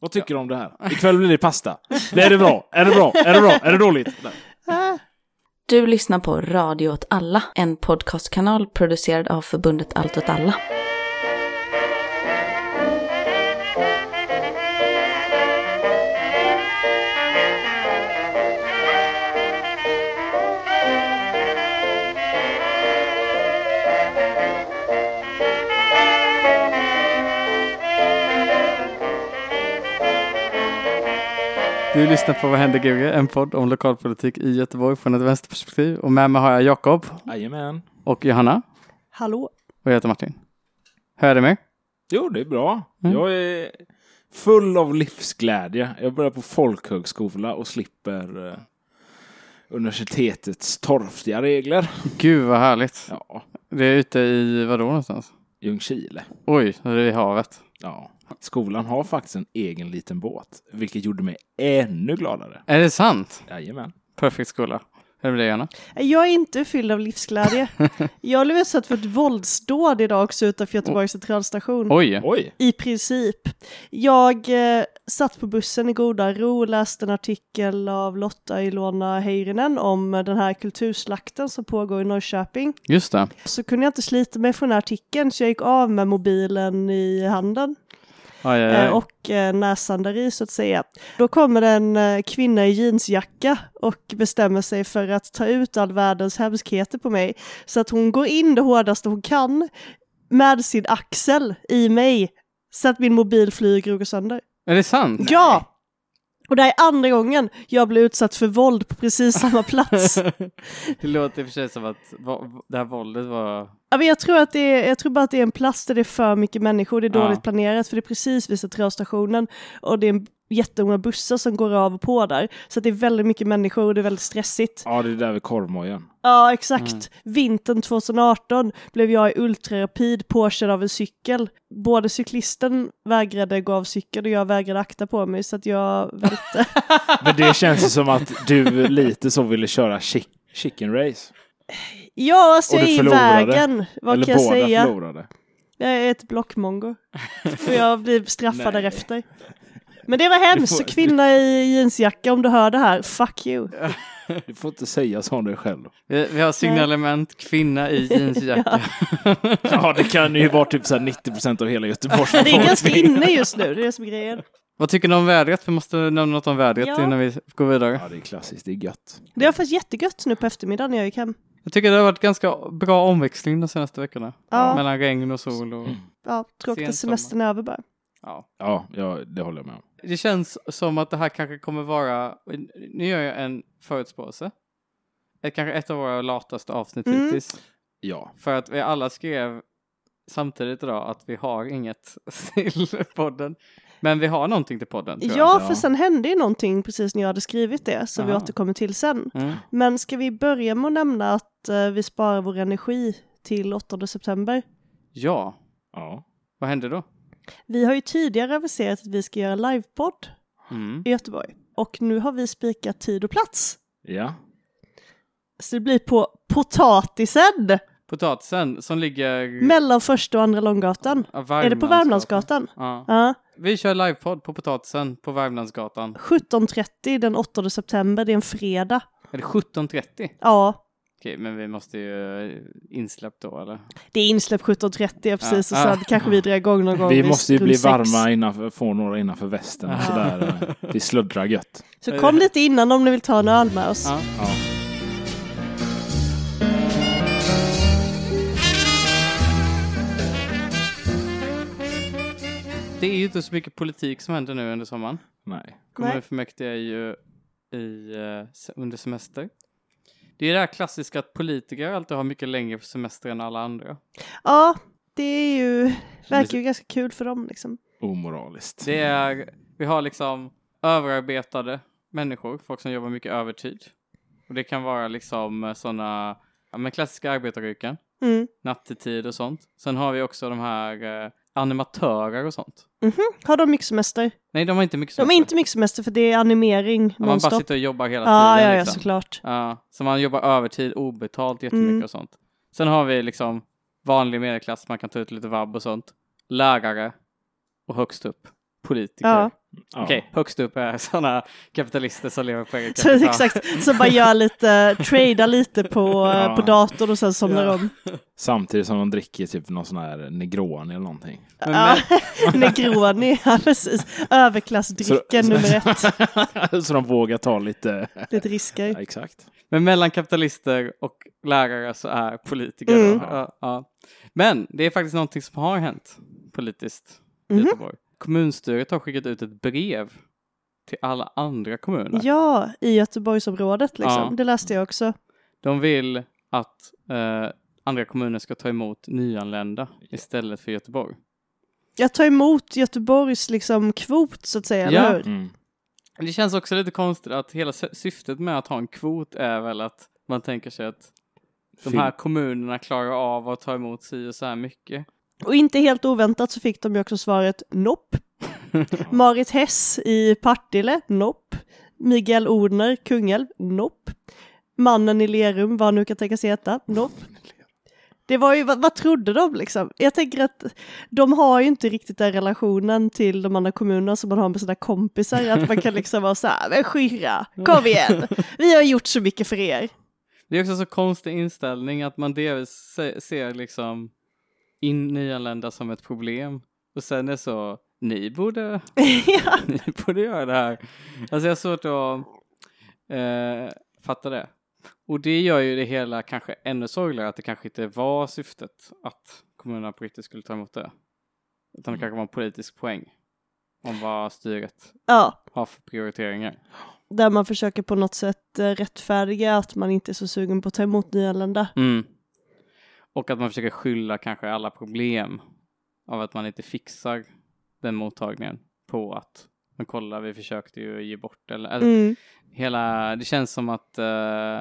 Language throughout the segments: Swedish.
Vad tycker du om det här? Ikväll blir det pasta. Är det bra? Är det bra? Är det bra? Är det dåligt? Nej. Du lyssnar på Radio åt alla, en podcastkanal producerad av förbundet Allt åt alla. Du lyssnar på Vad händer GG? En podd om lokalpolitik i Göteborg från ett vänsterperspektiv. Och med mig har jag Jakob Jajamän. och Johanna. Hallå? Och jag heter Martin. Det med er? Jo, det är bra. Mm. Jag är full av livsglädje. Jag börjar på folkhögskola och slipper eh, universitetets torftiga regler. Gud vad härligt. Ja, Det är ute i vadå någonstans? Ljungskile. Oj, det är i havet. Ja. Skolan har faktiskt en egen liten båt, vilket gjorde mig ännu gladare. Är det sant? Jajamän. Perfekt skola. Hur är det med dig Johanna? Jag är inte fylld av livsglädje. jag blev utsatt för ett våldsdåd idag också utanför Göteborgs centralstation. Oj. Oj! I princip. Jag eh, satt på bussen i goda ro och läste en artikel av Lotta Ilona Heirinen om eh, den här kulturslakten som pågår i Norrköping. Just det. Så kunde jag inte slita mig från den här artikeln så jag gick av med mobilen i handen Aj, aj, eh, aj. och eh, näsan där i så att säga. Då kommer en eh, kvinna i jeansjacka och bestämmer sig för att ta ut all världens hemskheter på mig. Så att hon går in det hårdaste hon kan med sin axel i mig så att min mobil flyger och går sönder. Är det sant? Ja! Och det här är andra gången jag blir utsatt för våld på precis samma plats. Det låter i och för sig som att det här våldet var... Ja, men jag, tror att det är, jag tror bara att det är en plats där det är för mycket människor, det är Ja. dåligt planerat för det är precis vid centralstationen och det är en jättemånga bussar som går av och på där. Så att det är väldigt mycket människor och det är väldigt stressigt. Ja, det är där vid korvmojen. Ja, exakt. Vintern 2018 blev jag i ultrarapid påkörd av en cykel. Både cyklisten vägrade gå av cykeln och jag vägrade akta på mig så att jag välte. Men det känns som att du lite så ville köra chick- chicken race. ja, alltså Och jag du är i förlorade. vägen. Vad Eller kan jag båda säga? förlorade. Jag är ett blockmongo. Och jag blir straffad därefter. Men det var hemskt, får- kvinna i jeansjacka om du hör det här, fuck you. Du får inte säga så om dig själv. Vi, vi har signalement, kvinna i jeansjacka. Ja, det kan ju vara typ så här 90% av hela Göteborgs Men det är ganska inne just nu, det är det som är grejen. Vad tycker ni om vädret? Vi måste nämna något om vädret Ja. innan vi går vidare. Ja, det är klassiskt. Det är gött. Det var faktiskt jättegött nu på eftermiddagen när jag gick hem. Jag tycker det har varit ganska bra omväxling de senaste veckorna. Ja. Mellan regn och sol och... Ja, tråkigt att semestern är över bara. Ja. Ja, ja, det håller jag med om. Det känns som att det här kanske kommer vara, nu gör jag en förutspåelse. Det kanske ett av våra lataste avsnitt Mm. hittills. Ja. För att vi alla skrev samtidigt idag att vi har inget till podden. Men vi har någonting till podden tror Ja, jag. för sen hände ju någonting precis när jag hade skrivit det, som vi Aha. återkommer till sen. Mm. Men ska vi börja med att nämna att eh, vi sparar vår energi till 8 september? Ja, Ja. vad hände då? Vi har ju tidigare aviserat att vi ska göra livepodd Mm. i Göteborg. Och nu har vi spikat tid och plats. Ja. Så det blir på Potatisen Potatisen som ligger... mellan första och andra Långgatan. Ja, Är det på Värmlandsgatan? Ja. Ja. Vi kör livepodd på Potatisen på Värmlandsgatan. 17.30 den 8 september, det är en fredag. Är det 17.30? Ja, Okej, men vi måste ju eh, insläppt då eller? det är insläpp 17.30 ja, precis. Ja. Och sen kanske vi drar igång någon gång Vi måste ju bli sex. varma innanför, få några innanför västen och sådär. Vi sluddrar gött. Så kom lite innan om ni vill ta en öl med oss. Ja. Ja. Det är ju inte så mycket politik som händer nu under sommaren. Nej. Kommunfullmäktige är ju i, eh, under semester. Det är det här klassiska att politiker alltid har mycket längre semester än alla andra. Ja, det är ju, verkar ju ganska kul för dem liksom. Omoraliskt. Det är, vi har liksom överarbetade människor, folk som jobbar mycket övertid. Och det kan vara liksom sådana ja, men klassiska arbetaryrken, Mm. nattetid och sånt. Sen har vi också de här eh, animatörer och sånt. Mhm. Har de mycket semester? Nej, de har inte mycket De har inte mycket semester för det är animering Ja, Man bara nonstop. sitter och jobbar hela tiden. Ja, ja, ja, liksom. såklart. Ja, så man jobbar övertid obetalt jättemycket Mm. och sånt. Sen har vi liksom vanlig medelklass, man kan ta ut lite vabb och sånt. Lärare och högst upp politiker. Ja. Ja. Okej, högst upp är sådana kapitalister som lever på eget Så, kapital. exakt, så bara gör lite, tradar lite på, Ja. på datorn och sen somnar Ja. om. Samtidigt som de dricker typ någon sån här Negroni eller någonting. Ja, Negroni, ja precis. Överklassdrycken Så- nummer ett. så de vågar ta lite... Lite risker. Ja, exakt. men mellan kapitalister och lärare så är politiker. Mm. Då. Ja, ja. Men det är faktiskt någonting som har hänt politiskt i Mhm. Göteborg. Kommunstyret har skickat ut ett brev till alla andra kommuner. Ja, i Göteborgsområdet liksom. Ja. Det läste jag också. De vill att eh, andra kommuner ska ta emot nyanlända istället för Göteborg. Jag tar emot Göteborgs liksom kvot så att säga, Ja. eller hur? Mm. Det känns också lite konstigt att hela sy- syftet med att ha en kvot är väl att man tänker sig att de här kommunerna klarar av att ta emot si och så här mycket. Och inte helt oväntat så fick de ju också svaret nopp. Marit Hess i Partille, nopp. Miguel Odner, Kungälv, nopp. Mannen i Lerum, vad han nu kan tänkas heta, nopp. Det var ju, vad, vad trodde de liksom? Jag tänker att de har ju inte riktigt den relationen till de andra kommunerna som man har med sina kompisar, att man kan liksom vara så här, men skyrra, kom igen, vi har gjort så mycket för er. Det är också så konstig inställning att man delvis se- ser liksom in nyanlända som ett problem och sen är så ni borde, ja. ni borde göra det här. Alltså jag har svårt att eh, fatta det. Och det gör ju det hela kanske ännu sorgligare att det kanske inte var syftet att kommunerna på riktigt skulle ta emot det. Utan det kanske var en politisk poäng om vad styret ja, har för prioriteringar. där man försöker på något sätt eh, rättfärdiga att man inte är så sugen på att ta emot nyanlända. Mm. Och att man försöker skylla kanske alla problem av att man inte fixar den mottagningen på att men kolla vi försökte ju ge bort eller, eller Mm. hela, det känns som att eh,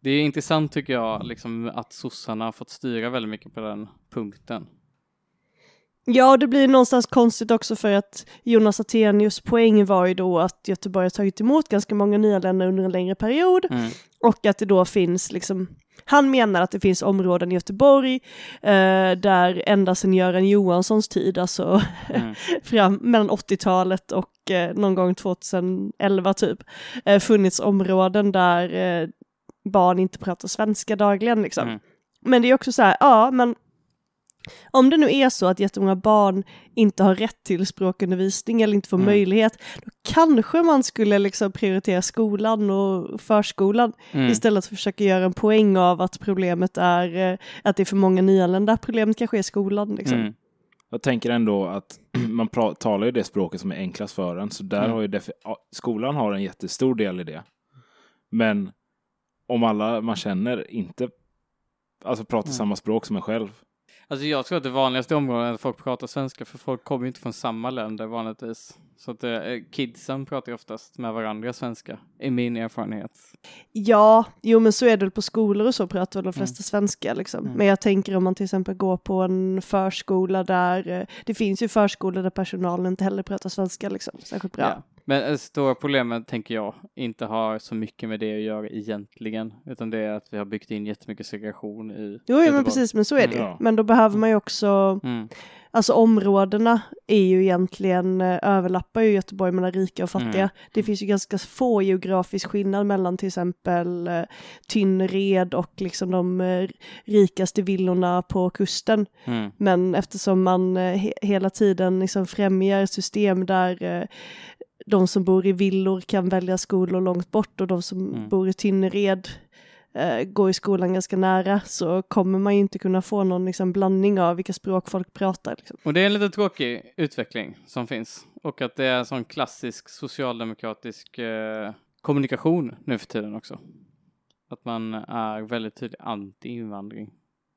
det är intressant tycker jag liksom att sossarna har fått styra väldigt mycket på den punkten. Ja, det blir någonstans konstigt också för att Jonas Attenius poäng var ju då att Göteborg har tagit emot ganska många nyanlända under en längre period Mm. och att det då finns liksom han menar att det finns områden i Göteborg eh, där ända sedan Göran Johanssons tid, alltså Mm. fram mellan 80-talet och eh, någon gång 2011 typ, eh, funnits områden där eh, barn inte pratar svenska dagligen liksom. Mm. Men det är också så här, ja men om det nu är så att jättemånga barn inte har rätt till språkundervisning eller inte får Mm. möjlighet, då kanske man skulle liksom prioritera skolan och förskolan Mm. istället för att försöka göra en poäng av att problemet är eh, att det är för många nyanlända. Problemet kanske är skolan liksom. Mm. Jag tänker ändå att man talar ju det språket som är enklast för en, så där Mm. har ju skolan har en jättestor del i det. Men om alla man känner inte alltså pratar Mm. samma språk som en själv. Alltså jag tror att det vanligaste området är att folk pratar svenska för folk kommer ju inte från samma länder vanligtvis. Så att eh, kidsen pratar oftast med varandra svenska, i min erfarenhet. Ja, jo men så är det väl på skolor och så pratar väl de flesta svenska liksom. Mm. Men jag tänker om man till exempel går på en förskola där, eh, det finns ju förskolor där personalen inte heller pratar svenska liksom, särskilt bra. Ja. Men det stora problemet, tänker jag, inte har så mycket med det att göra egentligen, utan det är att vi har byggt in jättemycket segregation i Jo, jo men precis, men så är det ju. Ja. Men då behöver man ju också, Mm. Alltså områdena är ju egentligen, eh, överlappar ju Göteborg mellan rika och fattiga. Mm. Det finns ju ganska få geografisk skillnad mellan till exempel eh, Tynnered och liksom de eh, rikaste villorna på kusten. Mm. Men eftersom man eh, he hela tiden liksom främjar system där de som bor i villor kan välja skolor långt bort och de som Mm. bor i Tynnered eh, går i skolan ganska nära så kommer man ju inte kunna få någon liksom, blandning av vilka språk folk pratar. Liksom. Och det är en lite tråkig utveckling som finns. Och att det är en sån klassisk socialdemokratisk eh, kommunikation nu för tiden också. Att man är väldigt tydlig anti-invandring.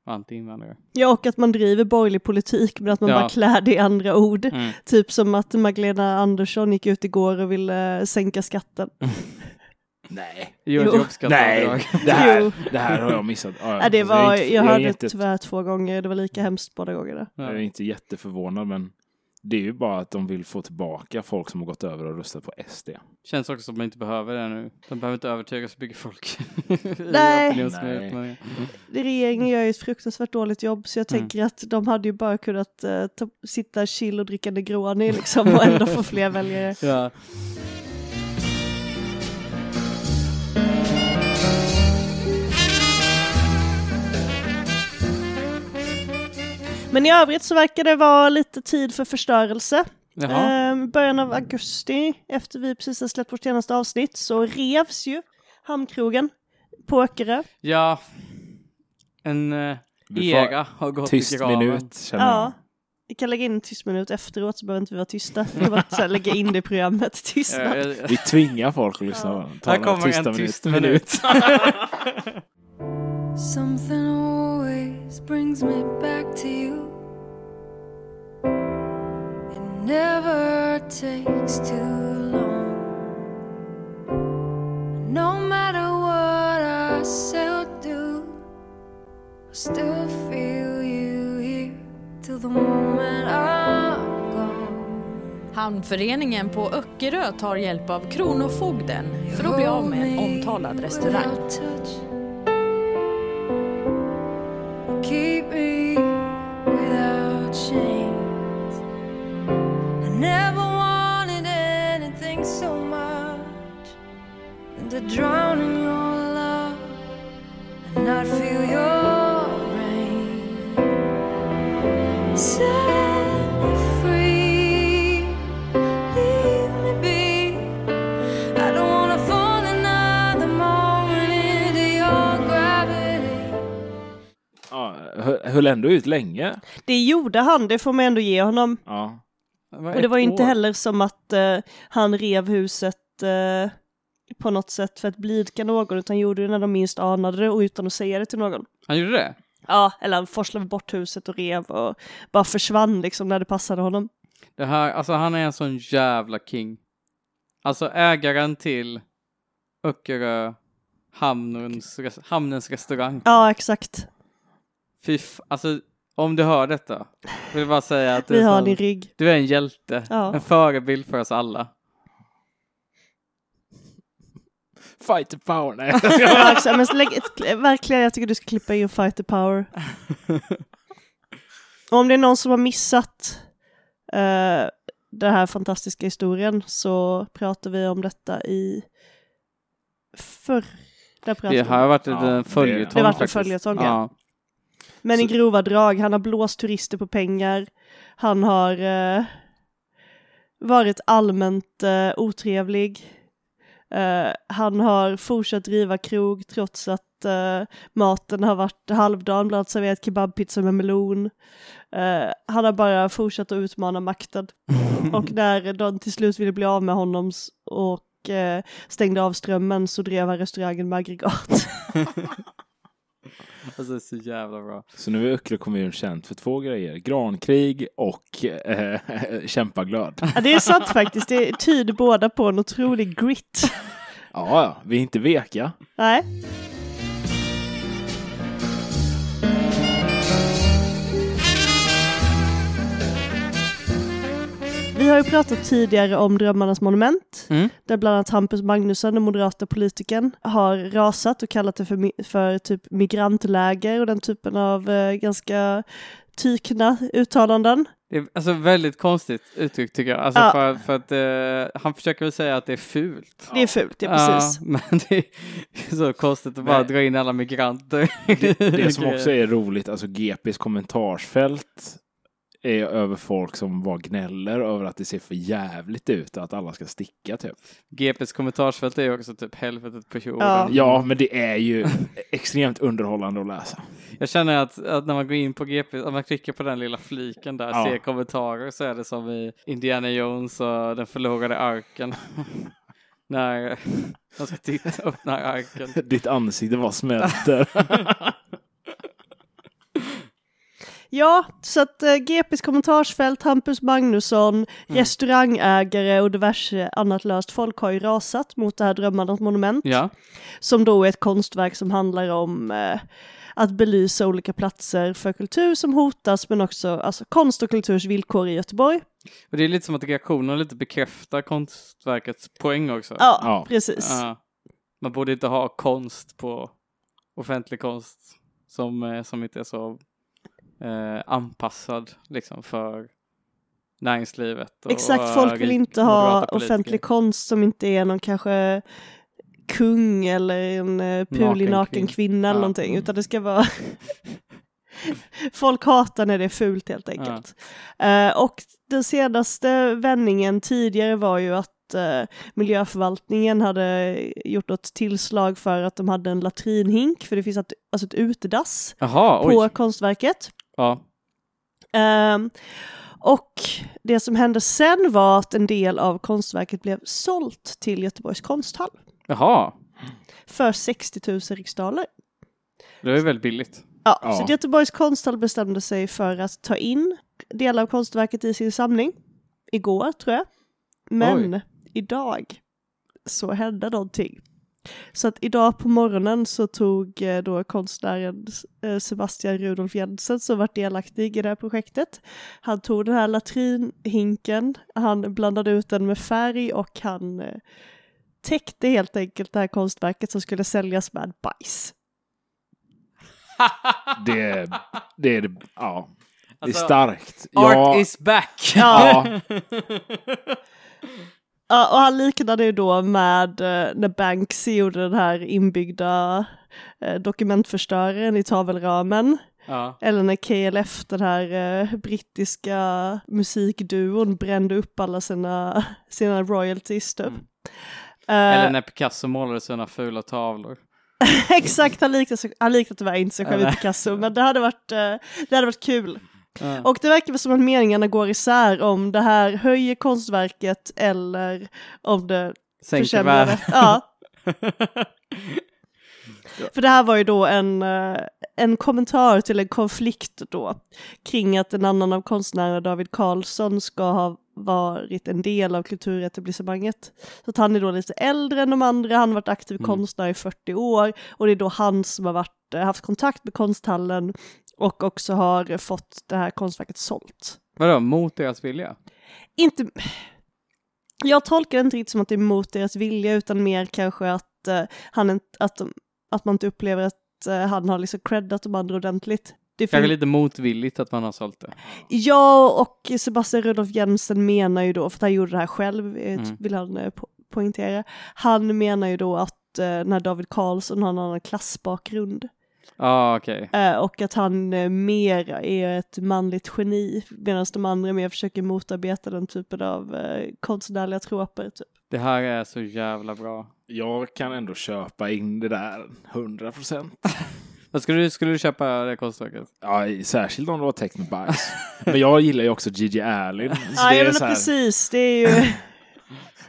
Anti-invandrare. Ja, och att man driver borgerlig politik men att man Ja. bara klär det i andra ord. Mm. Typ som att Magdalena Andersson gick ut igår och ville eh, sänka skatten. Nej. Jo, Jo. Nej, det här, det här har jag missat. Ja, Ja, det var, är inte- jag hörde inte, tyvärr två gånger, det var lika hemskt båda gångerna. Jag är inte jätteförvånad, men Det är ju bara att de vill få tillbaka folk som har gått över och röstat på SD. Känns också som att man inte behöver det nu. De behöver inte övertyga så mycket folk. Nej. Nej. Regeringen gör ju ett fruktansvärt dåligt jobb så jag Mm. tänker att de hade ju bara kunnat ta, sitta chill och dricka Negroni liksom och ändå få fler väljare. Ja. Men i övrigt så verkar det vara lite tid för förstörelse. Jaha. Ehm, början av augusti, efter vi precis har släppt vårt senaste avsnitt, så revs ju Hamnkrogen på Öckerö. Ja. En får era har gått Tyst i graven. minut känner Ja. jag. Vi kan lägga in en tyst minut efteråt så behöver inte vi vara tysta. Vi kan bara så här, lägga in det i programmet, Ja, tystnad. Vi tvingar folk att lyssna. Ja. Här kommer en tyst minut- minut. Always brings me back to you. It never takes too long. No matter what I say or do, I still feel you here till the moment I'm gone. Hamnföreningen på Öckerö tar hjälp av Kronofogden för att bli av med en omtalad restaurang. To drown in your höll ändå ut länge. Det gjorde han, det får man ändå ge honom. Ja. var Och det var ju inte år. heller som att eh, han rev huset eh, på något sätt för att blidka någon, utan gjorde det när de minst anade det och utan att säga det till någon. Han gjorde det? Ja, eller han forslade bort huset och rev och bara försvann liksom när det passade honom. Det här, alltså han är en sån jävla king. Alltså ägaren till Öckerö hamnens, hamnens restaurang. Ja, exakt. Fy alltså om du hör detta, vill bara säga att du Vi är, har sån, din rygg. du är en hjälte. Ja. En förebild för oss alla. Fight the power. Nej. Ja, exakt. Men lägg verkligen, jag tycker du ska klippa in Fight the Power. Och om det är någon som har missat uh, den här fantastiska historien så pratar vi om detta i förr. Det har varit en följetong Det har varit en följetong, ja. Men i Så- grova drag, han har blåst turister på pengar. Han har eh, varit allmänt eh, otrevlig. Eh, han har fortsatt driva krog trots att eh, maten har varit halvdan, bland annat serverat kebabpizza med melon. Eh, han har bara fortsatt att utmana makten. Och när de till slut ville bli av med honom och eh, stängde av strömmen så drev han restaurangen med aggregat. Alltså det är så jävla bra. Så nu är Öckerö kommun känt för två grejer. Grankrig och eh, kämpaglöd. Ja, det är sant faktiskt, det tyder båda på en otrolig grit. Ja, ja, vi är inte veka. Nej. Har ju pratat tidigare om Drömmarnas monument, Mm. där bland annat Hampus Magnusson, den moderata politikern, har rasat och kallat det för, för typ migrantläger och den typen av eh, ganska tykna uttalanden. Det är alltså väldigt konstigt uttryck tycker jag. Alltså Ja. för, för att eh, han försöker väl säga att det är fult. Det är fult, ja precis. Ja, men det är så konstigt att bara Nej. dra in alla migranter. Det, det som också är roligt, alltså GPs kommentarsfält är över folk som var gnäller över att det ser för jävligt ut och att alla ska sticka typ. GPs kommentarsfält är ju också typ helvetet på jorden. Ja. Ja, men det är ju extremt underhållande att läsa. Jag känner att, att när man går in på GP, om man klickar på den lilla fliken där, Ja. ser kommentarer så är det som i Indiana Jones och den förlorade arken. när de ska titta, öppna arken. Ditt ansikte bara smälter. Ja, så att eh, GPs kommentarsfält, Hampus Magnusson, restaurangägare och diverse annat löst folk har ju rasat mot det här Drömmarnas monument. Ja, Som då är ett konstverk som handlar om eh, att belysa olika platser för kultur som hotas men också alltså, konst och kulturs villkor i Göteborg. Och det är lite som att reaktionen lite bekräftar konstverkets poäng också. Ja, Ja. precis. Ja. Man borde inte ha konst på offentlig konst som, eh, som inte är så eh, anpassad liksom för näringslivet. Och, Exakt, folk vill inte ha offentlig konst som inte är någon kanske kung eller en uh, pulig Naken kvinna. kvinna eller Ja. någonting, utan det ska vara Folk hatar när det är fult helt enkelt. Eh, och den senaste vändningen tidigare var ju att eh, miljöförvaltningen hade gjort något tillslag för att de hade en latrinhink, för det finns ett, alltså ett utedass Jaha, på oj. konstverket. Ja. Ehm, och det som hände sen var att en del av konstverket blev sålt till Göteborgs konsthall Jaha, för 60 000 riksdaler. det är väldigt billigt. Ja, Ja. Så Göteborgs konsthall bestämde sig för att ta in delar av konstverket i sin samling. Igår tror jag. Men idag så hände någonting. Så att idag på morgonen så tog eh, då konstnären eh, Sebastian Rudolf Jensen som varit delaktig i det här projektet. Han tog den här latrinhinken, han blandade ut den med färg och han eh, täckte helt enkelt det här konstverket som skulle säljas med bajs. Det, det är det, ja. Det är Alltså, starkt. Art ja, is back! ja, Ja, och han liknade ju då med eh, när Banksy gjorde den här inbyggda eh, dokumentförstöraren i tavelramen. ja. Eller när KLF, den här eh, brittiska musikduon, brände upp alla sina, sina royalties typ. Mm. Eh, Eller när Picasso målade sina fula tavlor. exakt, han liknade, han liknade tyvärr inte sig själv i. Picasso, men det hade varit, eh, det hade varit kul. Ja. Och det verkar som att meningarna går isär om det här höjer konstverket eller om det Sänker försämrar det. Ja. För det här var ju då en, eh, en kommentar till en konflikt då kring att en annan av konstnärerna, David Karlsson, ska ha varit en del av kulturetablissemanget. Så att han är då lite äldre än de andra, han har varit aktiv Mm. konstnär i 40 år och det är då han som har varit, eh, haft kontakt med konsthallen och också har fått det här konstverket sålt. Vadå, mot deras vilja? Inte... Jag tolkar det inte riktigt som att det är mot deras vilja utan mer kanske att, eh, han inte, att, att man inte upplever att eh, han har liksom creddat de andra ordentligt. Det Kanske lite motvilligt att man har sålt det. Ja, och Sebastian Rudolf Jensen menar ju då, för att han gjorde det här själv, eh, Mm. vill han po- poängtera, han menar ju då att när David Karlsson har en annan klassbakgrund ah, okej. eh, och att han eh, mer är ett manligt geni medan de andra mer försöker motarbeta den typen av eh, konstnärliga troper. Typ. Det här är så jävla bra. jag kan ändå köpa in det där 100 procent. Skulle du, skulle du köpa det konstverket? Ja, särskilt om det var med bajs. Men jag gillar ju också Gigi Allen. Ja, jag menar precis, det är ju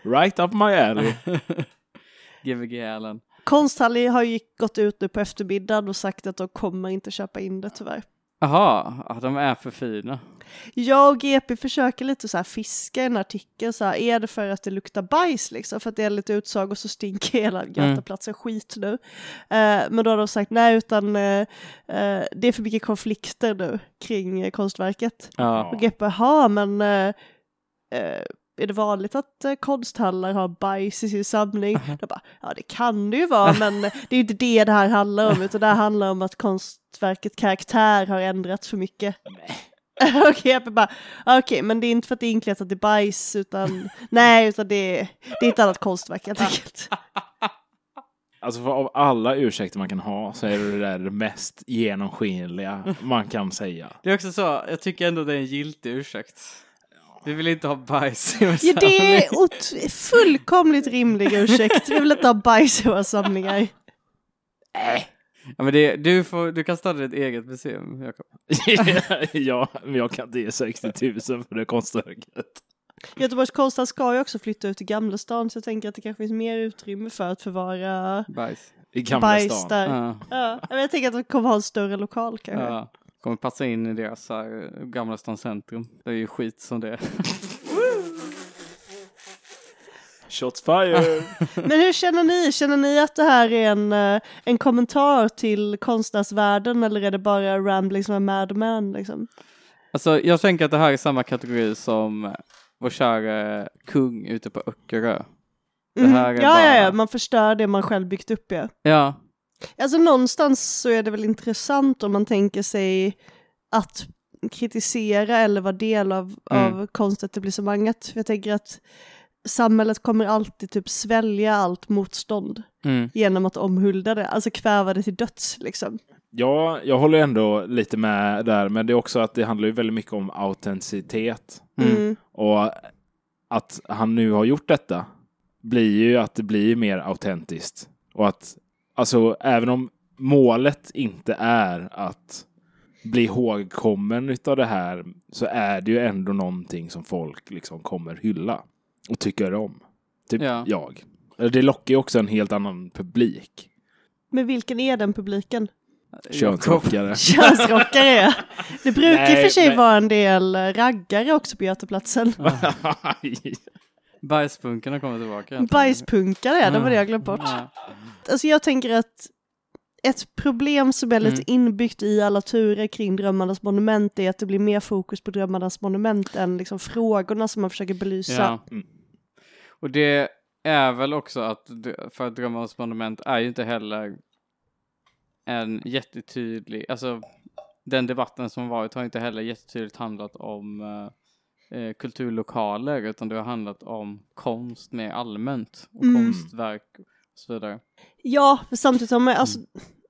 right up my alley. Gbg Allen. Konsthalli har ju gått ut nu på eftermiddagen och sagt att de kommer inte köpa in det tyvärr. Jaha, ja, de är för fina. Jag och GP försöker lite så här fiska en artikel, så här, är det för att det luktar bajs liksom? För att det är lite utsagor så stinker hela Götaplatsen skit nu. Eh, men då har de sagt nej, utan eh, eh, det är för mycket konflikter nu kring eh, konstverket. Ja. Och GP, jaha, men eh, eh, är det vanligt att eh, konsthallar har bajs i sin samling? Jag bara, ja det kan det ju vara, men det är ju inte det det här handlar om, utan det här handlar om att konstverket karaktär har ändrats för mycket. Okej, jag bara, okej, men det är inte för att det är inklätt i bajs, utan nej, utan det är, det är ett annat konstverk helt enkelt. Alltså för av alla ursäkter man kan ha så är det det där det mest genomskinliga man kan säga. Det är också så, jag tycker ändå det är en giltig ursäkt. Vi vill inte ha bajs i vår Ja, det är ot- fullkomligt rimlig ursäkt. Vi vill inte ha bajs i våra samlingar. Ja, men det, du, får, du kan starta ditt eget museum, Jakob. ja, men jag kan inte ge 60 000 för det konstverket. Göteborgs konsthall ska ju också flytta ut till Gamlestan så jag tänker att det kanske finns mer utrymme för att förvara Bajs. I Gamla bajs stan. där. Ja, Ja, men jag tänker att de kommer ha en större lokal kanske. ja. Kommer passa in i deras här, Gamla stan centrum. Det är ju skit som det är. Shots fired! Men hur känner ni? Känner ni att det här är en, eh, en kommentar till konstnärsvärlden eller är det bara ramblings med Mad Men liksom? Alltså jag tänker att det här är samma kategori som vår kära kung ute på Öckerö. Det Mhm. här är ja, bara- ja, ja, man förstör det man själv byggt upp ja. Ja, Alltså någonstans så är det väl intressant om man tänker sig att kritisera eller vara del av, Mm. av konstetablissemanget. För jag tänker att samhället kommer alltid typ svälja allt motstånd mm. genom att omhulda det, alltså kväva det till döds liksom. Ja, jag håller ändå lite med där, men det är också att det handlar ju väldigt mycket om autenticitet. Mm. Mm. Och att han nu har gjort detta blir ju att det blir mer autentiskt. Och att, alltså, även om målet inte är att bli ihågkommen utav det här så är det ju ändå någonting som folk liksom kommer hylla och tycker om. Typ Ja. jag. Det lockar ju också en helt annan publik. Men vilken är den publiken? Könsrockare. Könsrockare! Det brukar i och för sig men- vara en del eh, raggare också på Götaplatsen. Bajspunkarna kommer tillbaka. Bajspunkare, ja, det var det jag glömt bort. Alltså jag tänker att ett problem som är lite Mm. inbyggt i alla turer kring Drömmarnas monument är att det blir mer fokus på Drömmarnas monument än liksom frågorna som man försöker belysa. Ja. Mm. Och det är väl också att för att Drömmarnas monument är ju inte heller en jättetydlig, alltså den debatten som varit har inte heller jättetydligt handlat om eh, kulturlokaler utan det har handlat om konst mer allmänt och Mm. konstverk och så vidare. Ja, samtidigt har man, alltså,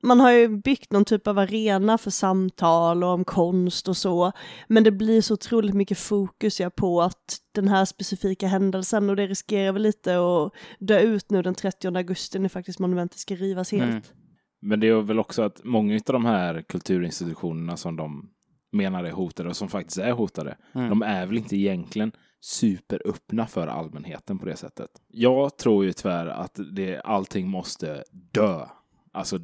man har ju byggt någon typ av arena för samtal och om konst och så, men det blir så otroligt mycket fokus ja, på att den här specifika händelsen och det riskerar väl lite att dö ut nu den 30 augusti när faktiskt monumentet ska rivas helt. Mm. Men det är väl också att många av de här kulturinstitutionerna som de menar är hotade och som faktiskt är hotade, Mm. de är väl inte egentligen superöppna för allmänheten på det sättet. Jag tror ju tyvärr att det, allting måste dö. Alltså,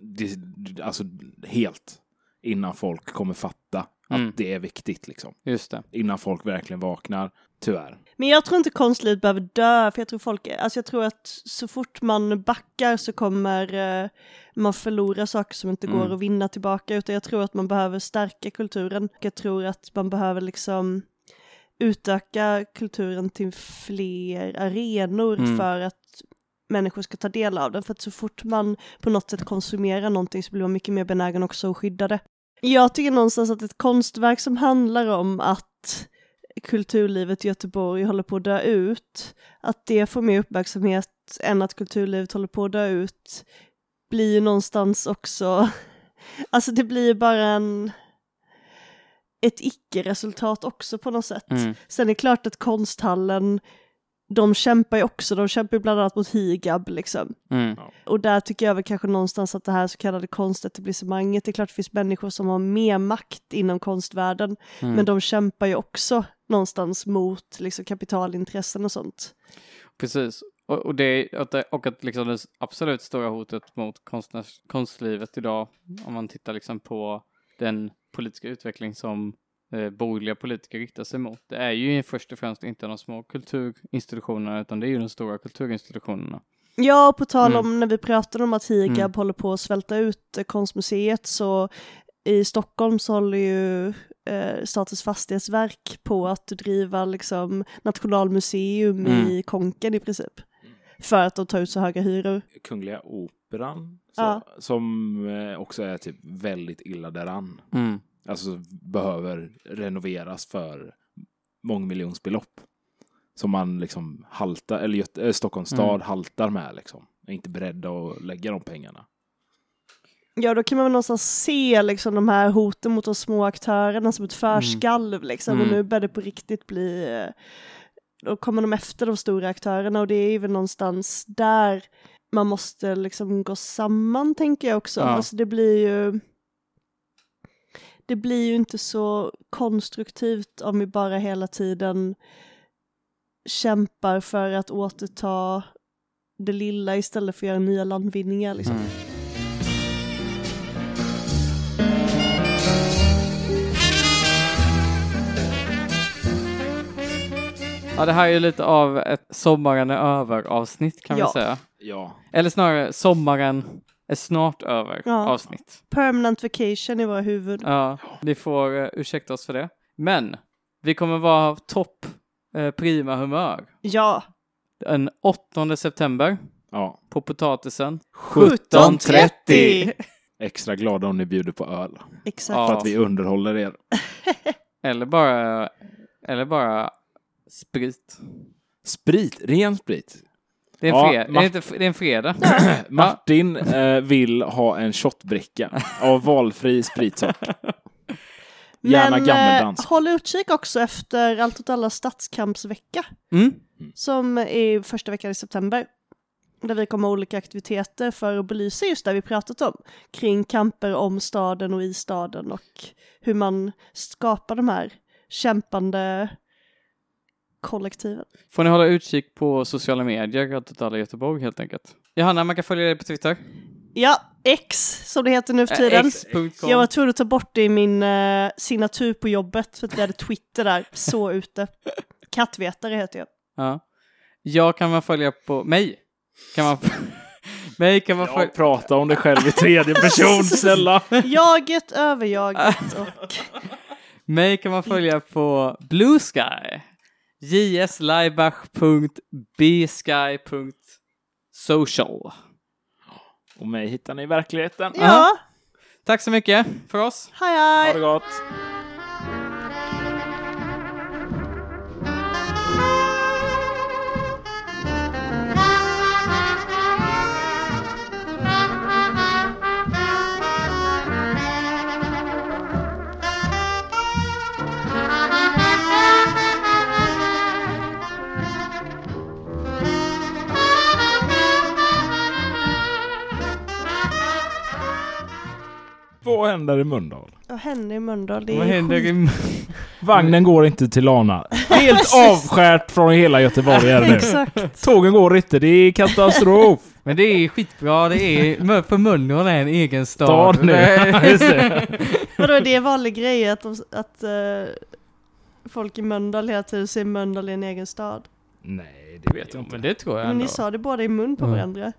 det, alltså helt. Innan folk kommer fatta att Mm. det är viktigt liksom. Just det. Innan folk verkligen vaknar. Tyvärr. Men jag tror inte konstlivet behöver dö, för jag tror folk, alltså jag tror att så fort man backar så kommer eh, man förlora saker som inte går Mm. att vinna tillbaka, utan jag tror att man behöver stärka kulturen. Jag tror att man behöver liksom utöka kulturen till fler arenor Mm. för att människor ska ta del av den, för att så fort man på något sätt konsumerar någonting så blir man mycket mer benägen också att skydda det. Jag tycker någonstans att ett konstverk som handlar om att kulturlivet i Göteborg håller på att dö ut, att det får mer uppmärksamhet än att kulturlivet håller på att dö ut, blir ju någonstans också, alltså det blir bara en, ett icke-resultat också på något sätt. Mm. Sen är det klart att konsthallen, de kämpar ju också, de kämpar ju bland annat mot higab liksom. Mm. Och där tycker jag väl kanske någonstans att det här så kallade konstetablissemanget, det är klart det finns människor som har mer makt inom konstvärlden, Mm. men de kämpar ju också någonstans mot liksom, kapitalintressen och sånt. Precis. Och, och, det, och, det, och att liksom det absolut stora hotet mot konstnärs, konstlivet idag, om man tittar liksom på den politiska utveckling som eh, borgerliga politiker riktar sig mot, det är ju först och främst inte de små kulturinstitutionerna, utan det är ju de stora kulturinstitutionerna. Ja, och på tal Mm. om när vi pratade om att Higab Mm. håller på att svälta ut eh, konstmuseet så i Stockholm så håller ju eh, Statens fastighetsverk på att driva liksom nationalmuseum i Konken i princip. För att de tar ut så höga hyror. Kungliga Operan, så, Ja. som eh, också är typ väldigt illa däran. Mm. Alltså behöver renoveras för mångmiljonsbelopp. Som man liksom haltar, eller Göte- äh, Stockholms stad Mm. haltar med liksom. Är inte beredda att lägga de pengarna. Ja, då kan man väl någonstans se liksom de här hoten mot de små aktörerna som ett förskalv liksom. Och Mm. nu börjar det på riktigt bli, eh, då kommer de efter de stora aktörerna och det är väl någonstans där man måste liksom gå samman tänker jag också. Ja. Alltså det blir ju det blir ju inte så konstruktivt om vi bara hela tiden kämpar för att återta det lilla istället för att göra nya landvinningar. Liksom. Mm. Ja, det här är ju lite av ett sommaren är över avsnitt kan Ja. vi säga. Ja. Eller snarare sommaren är snart över Ja. avsnitt. Permanent vacation i våra huvud. Ja, ni får uh, ursäkta oss för det. Men vi kommer vara topp eh, prima humör Ja. den 8 september ja. på potatisen. 17.30! Extra glada om ni bjuder på öl. Exakt. Ja. För att vi underhåller er. Eller bara, eller bara sprit. Sprit, ren sprit. Det är en, Ja, fred- det ma- är inte, det är en fredag. Martin eh, vill ha en shotbricka av valfri spritsort. Gärna Men eh, håll utkik också efter Allt åt alla stadskampsvecka Mm. som är första veckan i september. Där vi kommer ha olika aktiviteter för att belysa just det vi pratat om. Kring kamper om staden och i staden och hur man skapar de här kämpande kollektiven. Får ni hålla utkik på sociala medier, Totala Göteborg helt enkelt. Johanna, man kan följa dig på Twitter. Ja, X som det heter nu för Äh, tiden. X.com. Jag var tvungen att ta bort det i min eh, signatur på jobbet för att vi hade Twitter där, så ute. Kattvetare heter jag. Ja. Jag kan man följa på mig. Kan man mig kan man Ja, följa... prata om dig själv i tredje person, snälla. Jaget, överjaget och Mig kan man följa på Blue Sky. jslaibach.bsky.social. Och mig hittar ni i verkligheten. ja, Tack så mycket för oss. hej Ha hej! det gott. Händer i Mölndal? Vad händer i Mölndal? Det är Vad händer skit. i... Vagnen går inte till Lana. Helt avskärt från hela Göteborg är det nu. Exakt. Tågen går inte, det är katastrof. Men det är skitbra, det är... För Mölndal är en egen stad. Stad nu. Just det. Vadå, är det en vanlig grej att, de, att eh, folk i Mölndal hela tiden säger Mölndal är en egen stad? Nej, det vet jag inte. men det tror jag Men ändå. ni sa det båda i mun på Mm. varandra.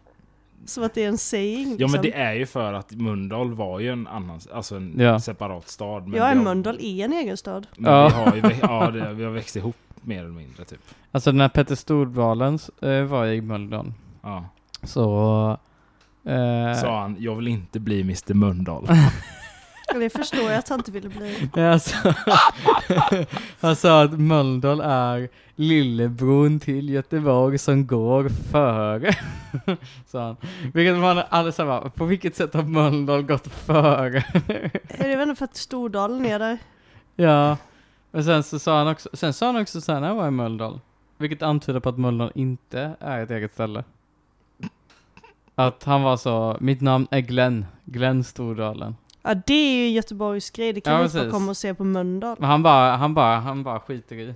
Som att det är en saying. Ja men liksom. det är ju för att Mölndal var ju en annan, alltså en Ja. separat stad. Men Ja, har- Mölndal är en egen stad. Men Ja. vi har ju, ja, det, vi har växt ihop mer eller mindre typ. Alltså när Petter Stordalen eh, var i Mölndal Ja. så... Eh, Sa han, jag vill inte bli Mr Mölndal. Det förstår jag att han inte ville bli. Alltså, han sa att Mölndal är lillebron till Göteborg som går före. sa han. Vilket man allesamma, på vilket sätt har Mölndal gått före? Är det väl för att Stordalen är där? ja, och sen så sa han också, sen sa han också så här när jag var i Mölndal, vilket antyder på att Mölndal inte är ett eget ställe. Att han var så, mitt namn är Glenn, Glenn Stordalen. Ja, det är ju Göteborgs grej. Det kan Ja, vi inte komma och se på Mölndal. Men han bara, han bara, han bara skiter i.